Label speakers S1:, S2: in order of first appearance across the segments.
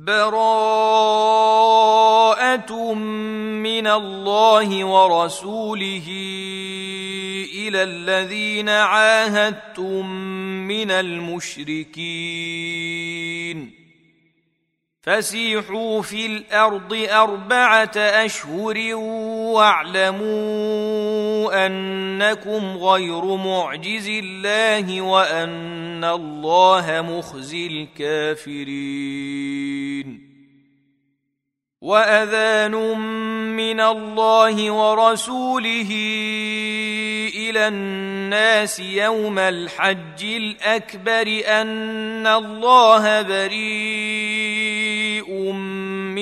S1: براءة من الله ورسوله إلى الذين عاهدتم من المشركين. فسيحوا في الأرض أربعة أشهر واعلموا أنكم غير معجز الله وأن الله مخزي الكافرين. وأذان من الله ورسوله إلى الناس يوم الحج الأكبر أن الله بريء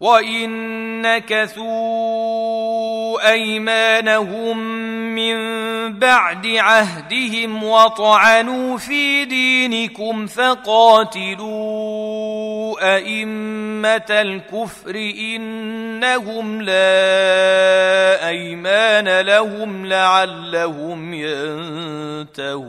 S1: وان نكثوا ايمانهم من بعد عهدهم وطعنوا في دينكم فقاتلوا ائمه الكفر انهم لا ايمان لهم لعلهم ينتهون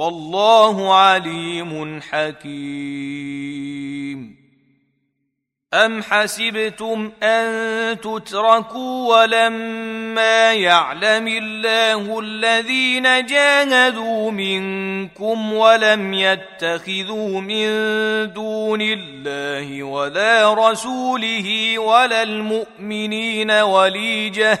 S1: والله عليم حكيم. أم حسبتم أن تتركوا ولما يعلم الله الذين جاهدوا منكم ولم يتخذوا من دون الله ولا رسوله ولا المؤمنين وليجة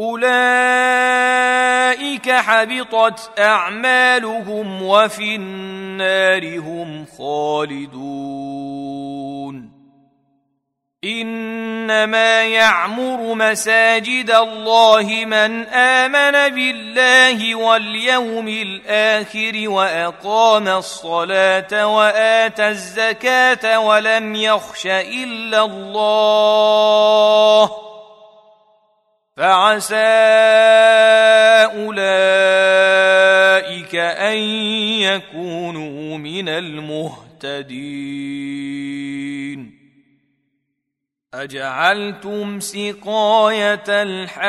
S1: أولئك حبطت أعمالهم وفي النار هم خالدون. إنما يعمر مساجد الله من آمن بالله واليوم الآخر وأقام الصلاة وآتى الزكاة ولم يخش إلا الله. فعسى أولئك أن يكونوا من المهتدين. أجعلتم سقاية الحاج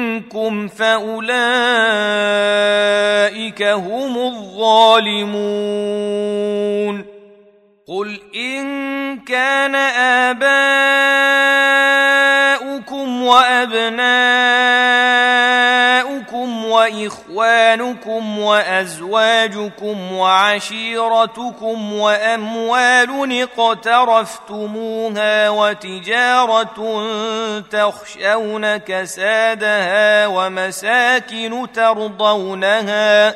S1: فأولئك هم الظالمون. قل إن كان آباؤكم وأبناؤكم واخوانكم وأزواجكم وعشيرتكم وأموال اقترفتموها وتجارة تخشون كسادها ومساكن ترضونها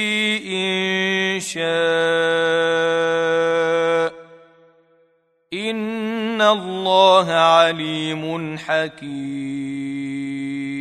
S1: شاء. إن الله عليم حكيم.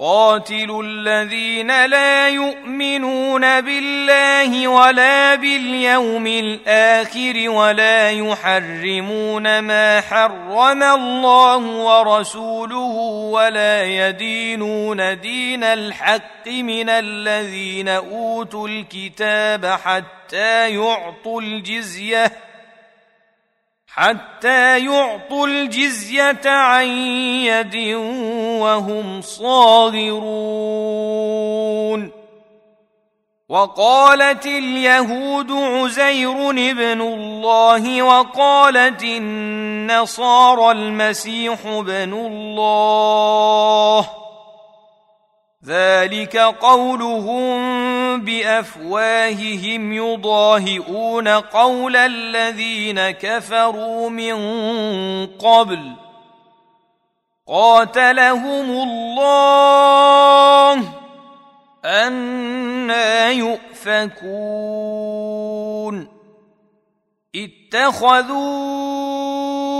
S1: قاتلوا الذين لا يؤمنون بالله ولا باليوم الآخر ولا يحرمون ما حرم الله ورسوله ولا يدينون دين الحق من الذين أوتوا الكتاب حتى يعطوا الجزية حتى يعطوا الجزية عن يد وهم صاغرون. وقالت اليهود عزير ابن الله وقالت النصارى المسيح ابن الله. ذلك قولهم بأفواههم يضاهئون قول الذين كفروا من قبل. قاتلهم الله أنا يؤفكون. اتخذوا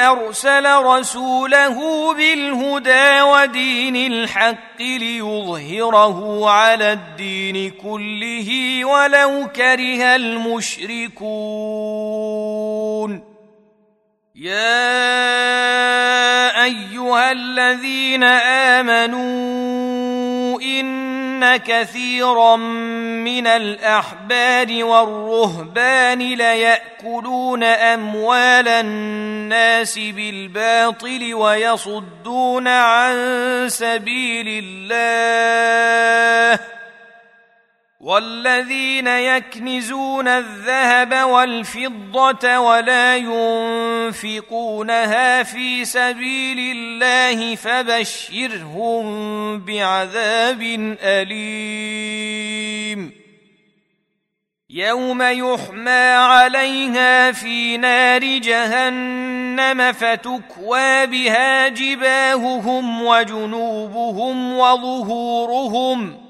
S1: أرسل رسوله بالهدى ودين الحق ليظهره على الدين كله ولو كره المشركون. يا أيها الذين آمنوا إن كثيرا من الاحبار والرهبان لياكلون اموال الناس بالباطل ويصدون عن سبيل الله والذين يكنزون الذهب والفضة ولا ينفقونها في سبيل الله فبشرهم بعذاب أليم. يوم يحمى عليها في نار جهنم فتكوى بها جباههم وجنوبهم وظهورهم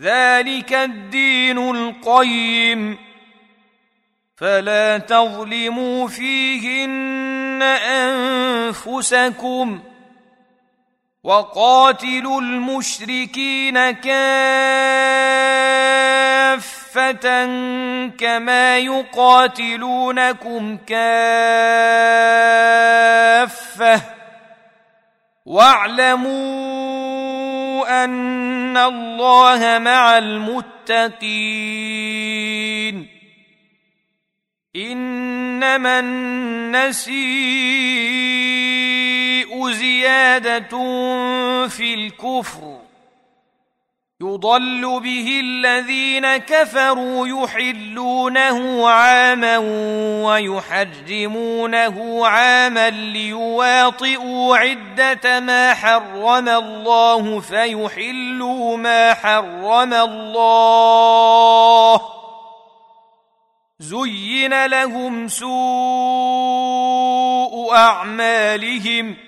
S1: ذلك الدين القيم. فلا تظلموا فيهن أنفسكم وقاتلوا المشركين كافة كما يقاتلونكم كافة. واعلموا أن الله مع المتقين. إنما النسيء زيادة في الكفر. يضل به الذين كفروا يحلونه عاما ويحرمونه عاما ليواطئوا عدة ما حرم الله فيحلوا ما حرم الله. زين لهم سوء أعمالهم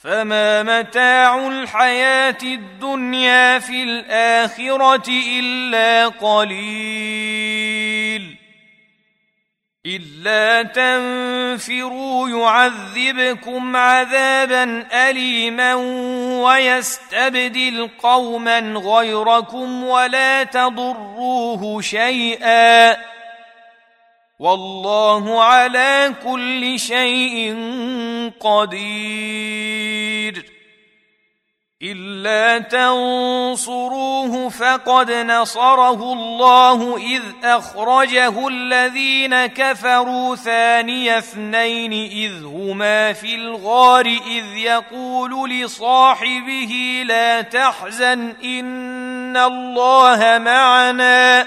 S1: فما متاع الحياة الدنيا في الاخره الا قليل الا تنفروا يعذبكم عذابا اليما ويستبدل قوما غيركم ولا تضروه شيئا والله على كل شيء قدير. إلا تنصروه فقد نصره الله إذ أخرجه الذين كفروا ثاني اثنين إذ هما في الغار إذ يقول لصاحبه لا تحزن إن الله معنا.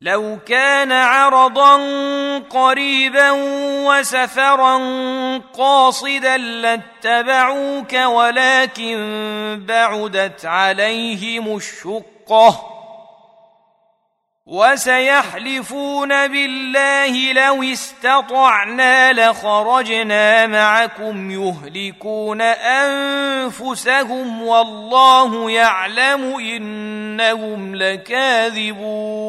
S1: لو كان عرضا قريبا وسفرا قاصدا لاتبعوك ولكن بعدت عليهم الشقة. وسيحلفون بالله لو استطعنا لخرجنا معكم يهلكون أنفسهم والله يعلم إنهم لكاذبون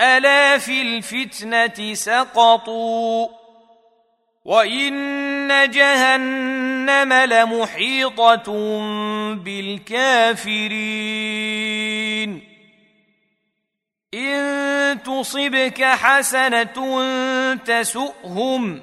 S1: ألا في الفتنة سقطوا وإن جهنم لمحيطة بالكافرين. إن تصبك حسنة تسؤهم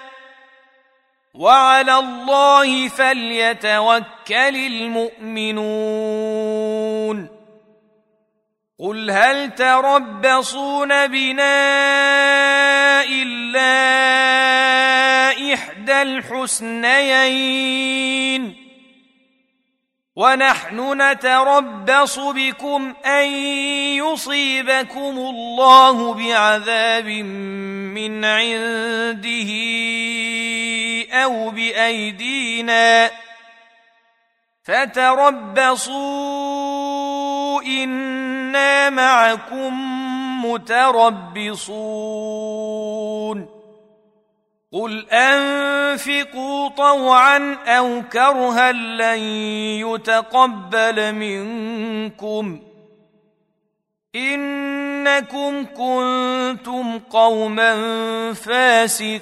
S1: وعلى الله فليتوكل المؤمنون. قل هل تربصون بنا إلا إحدى الحسنيين؟ ونحن نتربص بكم أن يصيبكم الله بعذاب من عنده. أو بايدينا فتربصوا أنا معكم متربصون قل انفقوا طوعا أو كرها لن يتقبل منكم انكم كنتم قوما فاسقين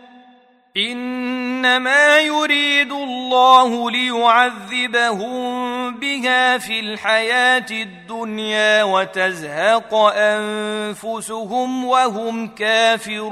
S1: إنما يريد الله ليعذبهم بها في الحياة الدنيا وتزهق أنفسهم وهم كافرون.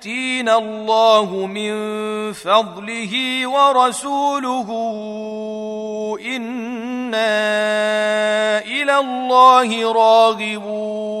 S1: يؤتينا الله من فضله ورسوله إنا إلى الله راغبون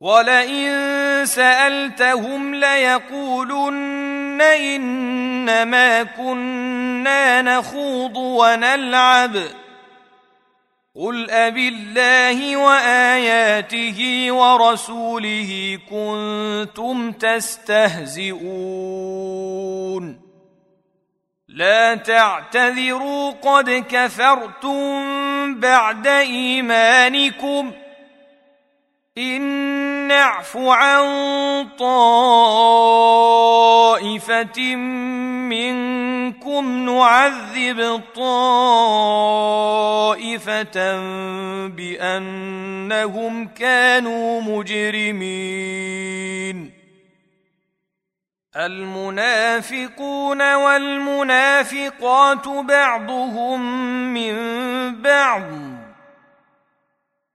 S1: ولئن سألتهم ليقولن إنما كنا نخوض ونلعب. قل أبالله وآياته ورسوله كنتم تستهزئون. لا تعتذروا قد كفرتم بعد إيمانكم ۖ. إن نعف عن طائفة منكم نعذب طائفة بأنهم كانوا مجرمين. المنافقون والمنافقات بعضهم من بعض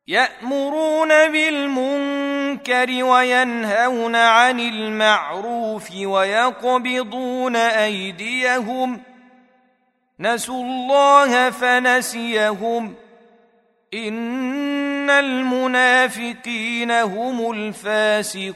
S1: يأمرون بالمنكر المنكر وينهون عن المعروف ويقبضون أيديهم نسوا الله فنسيهم إن المنافقين هم الفاسقون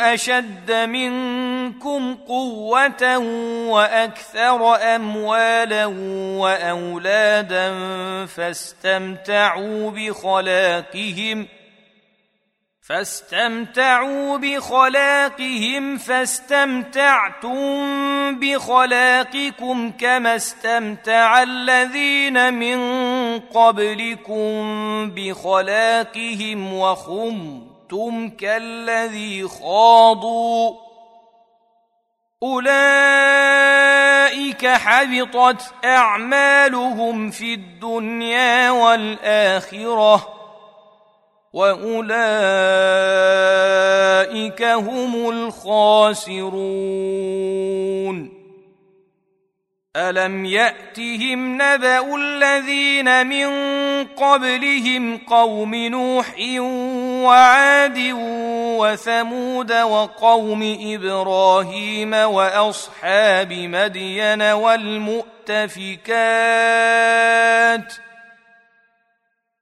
S1: أشد منكم قوة وأكثر أموالا وأولادا فاستمتعوا بخلاقهم فاستمتعوا بخلاقهم فاستمتعتم بخلاقكم كما استمتع الذين من قبلكم بخلاقهم وخمتم كالذي خاضوا. أولئك حبطت أعمالهم في الدنيا والآخرة وأولئك هم الخاسرون. ألم يأتهم نبأ الذين من قبلهم قوم نوح وعاد وثمود وقوم إبراهيم وأصحاب مدين والمؤتفكات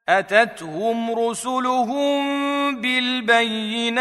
S1: أتتهم رسلهم بالبينات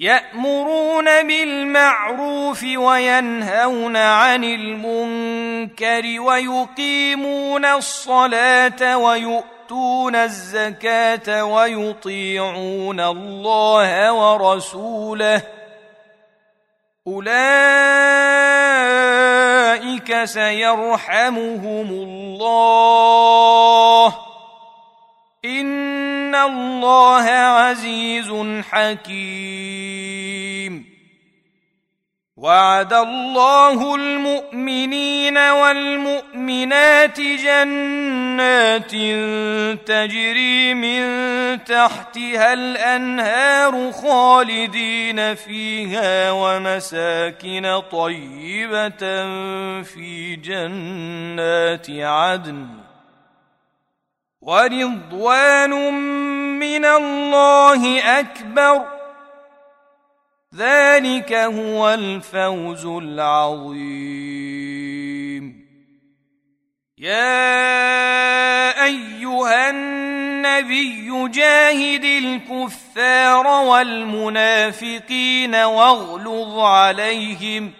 S1: يأمرون بالمعروف وينهون عن المنكر ويقيمون الصلاة ويؤتون الزكاة ويطيعون الله ورسوله. أولئك سيرحمهم الله. ان الله عزيز حكيم وعد الله المؤمنين والمؤمنات جنات تجري من تحتها الانهار خالدين فيها ومساكن طيبه في جنات عدن ورضوان من الله أكبر. ذلك هو الفوز العظيم. يا أيها النبي جاهد الكفار والمنافقين واغلظ عليهم.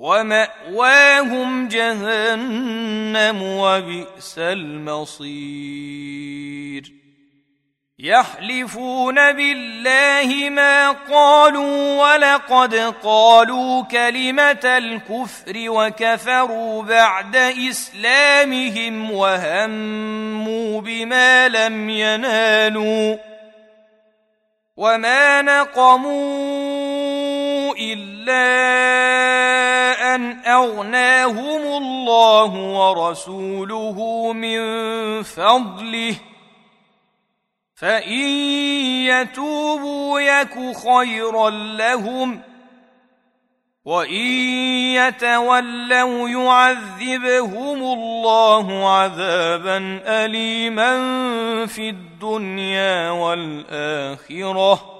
S1: ومأواهم جهنم وبئس المصير. يحلفون بالله ما قالوا ولقد قالوا كلمة الكفر وكفروا بعد إسلامهم وهموا بما لم ينالوا وما نقموا إلا أن أغناهم الله ورسوله من فضله. فإن يتوبوا يك خيرا لهم وإن يتولوا يعذبهم الله عذابا أليما في الدنيا والآخرة.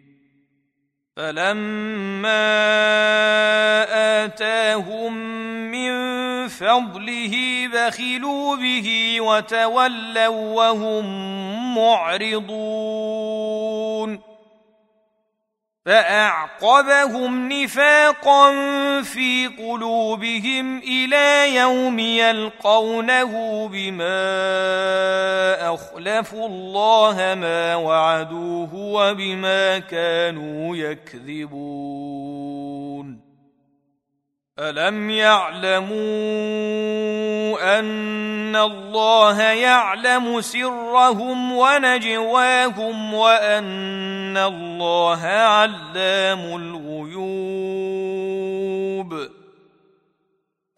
S1: فلما اتاهم من فضله بخلوا به وتولوا وهم معرضون فأعقبهم نفاقا في قلوبهم إلى يوم يلقونه بما أخلفوا الله ما وعدوه وبما كانوا يكذبون. الم يعلموا ان الله يعلم سرهم ونجواهم وان الله علام الغيوب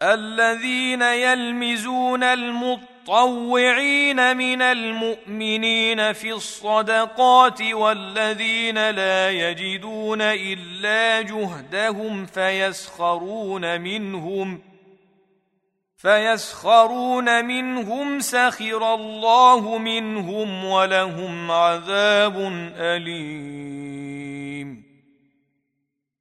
S1: الذين يلمزون المطلوب المتطوعين من المؤمنين في الصدقات والذين لا يجدون إلا جهدهم فيسخرون منهم فيسخرون منهم سخر الله منهم ولهم عذاب أليم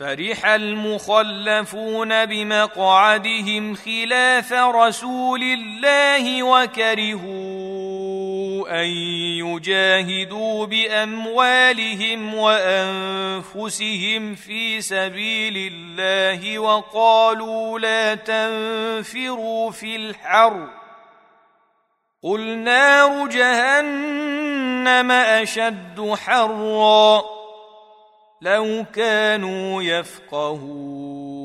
S1: فرح المخلفون بمقعدهم خلاف رسول الله وكرهوا ان يجاهدوا باموالهم وانفسهم في سبيل الله وقالوا لا تنفروا في الحر قل نار جهنم اشد حرًّا لو كانوا يفقهون.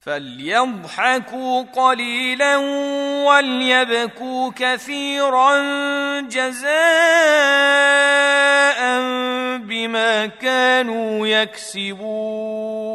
S1: فليضحكوا قليلا وليبكوا كثيرا جزاء بما كانوا يكسبون.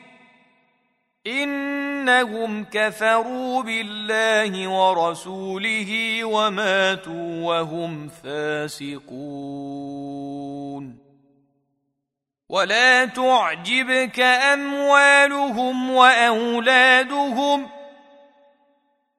S1: إنهم كفروا بالله ورسوله وماتوا وهم فاسقون. ولا تعجبك أموالهم وأولادهم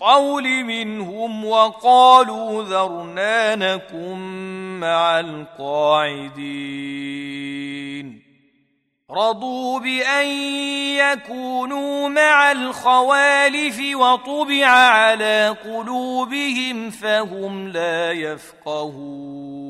S1: القول منهم وقالوا ذرنا نكن مع القاعدين. رضوا بأن يكونوا مع الخوالف وطبع على قلوبهم فهم لا يفقهون.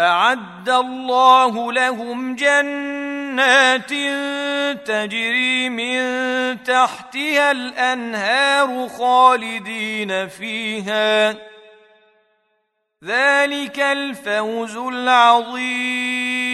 S1: أعد الله لهم جنات تجري من تحتها الأنهار خالدين فيها. ذلك الفوز العظيم.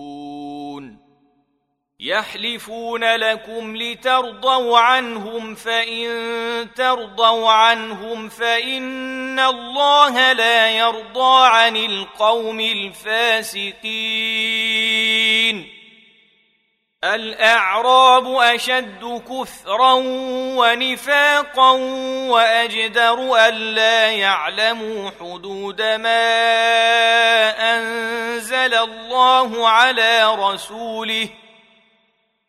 S1: يحلفون لكم لترضوا عنهم فإن ترضوا عنهم فإن الله لا يرضى عن القوم الفاسقين. الأعراب أشد كثرا ونفاقا وأجدر الا يعلموا حدود ما أنزل الله على رسوله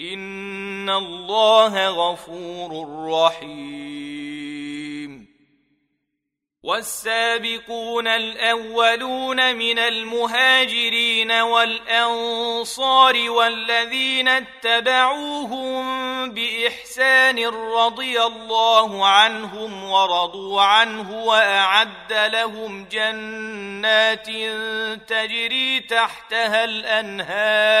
S1: إن الله غفور رحيم والسابقون الأولون من المهاجرين والأنصار والذين اتبعوهم بإحسان رضي الله عنهم ورضوا عنه وأعد لهم جنات تجري تحتها الأنهار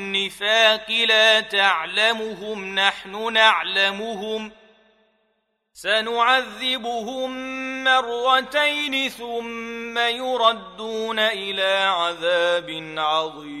S1: النفاق لا تعلمهم نحن نعلمهم. سنعذبهم مرتين ثم يردون إلى عذاب عظيم.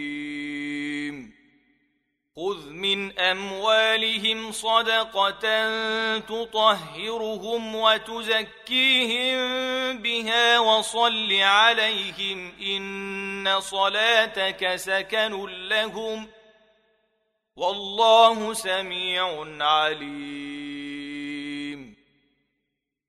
S1: خذ من اموالهم صدقه تطهرهم وتزكيهم بها وصل عليهم ان صلاتك سكن لهم والله سميع عليم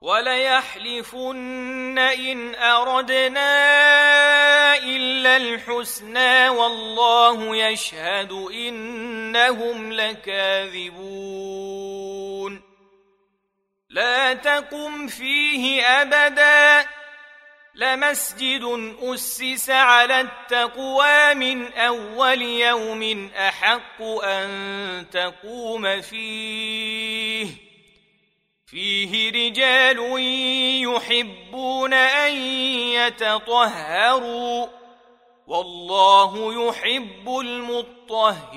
S1: وليحلفن إن أردنا إلا الحسنى والله يشهد إنهم لكاذبون. لا تقم فيه أبدا. لمسجد أسس على التقوى من أول يوم أحق أن تقوم فيه. فيه رجال يحبون أن يتطهروا والله يحب المطهرين.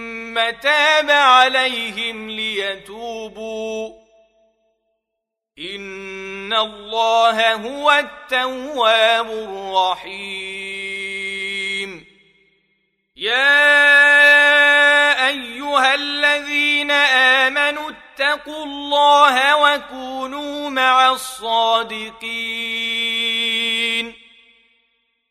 S1: تاب عليهم ليتوبوا. إن الله هو التواب الرحيم. يا أيها الذين آمنوا اتقوا الله وكونوا مع الصادقين.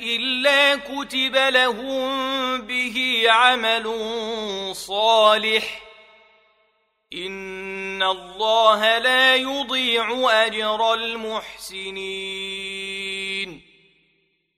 S1: إلا كتب لهم به عمل صالح. إن الله لا يضيع أجر المحسنين.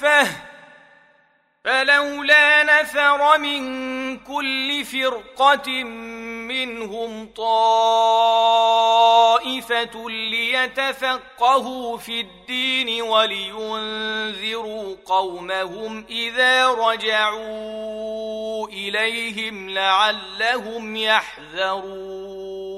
S1: كافه فلولا نفر من كل فرقة منهم طائفة ليتفقهوا في الدين ولينذروا قومهم إذا رجعوا إليهم لعلهم يحذرون.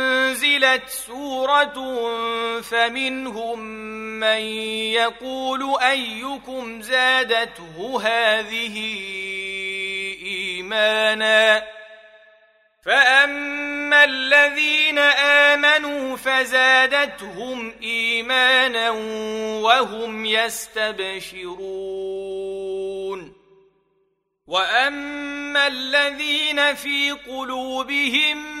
S1: انزلت سورة فمنهم من يقول أيكم زادته هذه إيمانا؟ فأما الذين آمنوا فزادتهم إيمانا وهم يستبشرون. وأما الذين في قلوبهم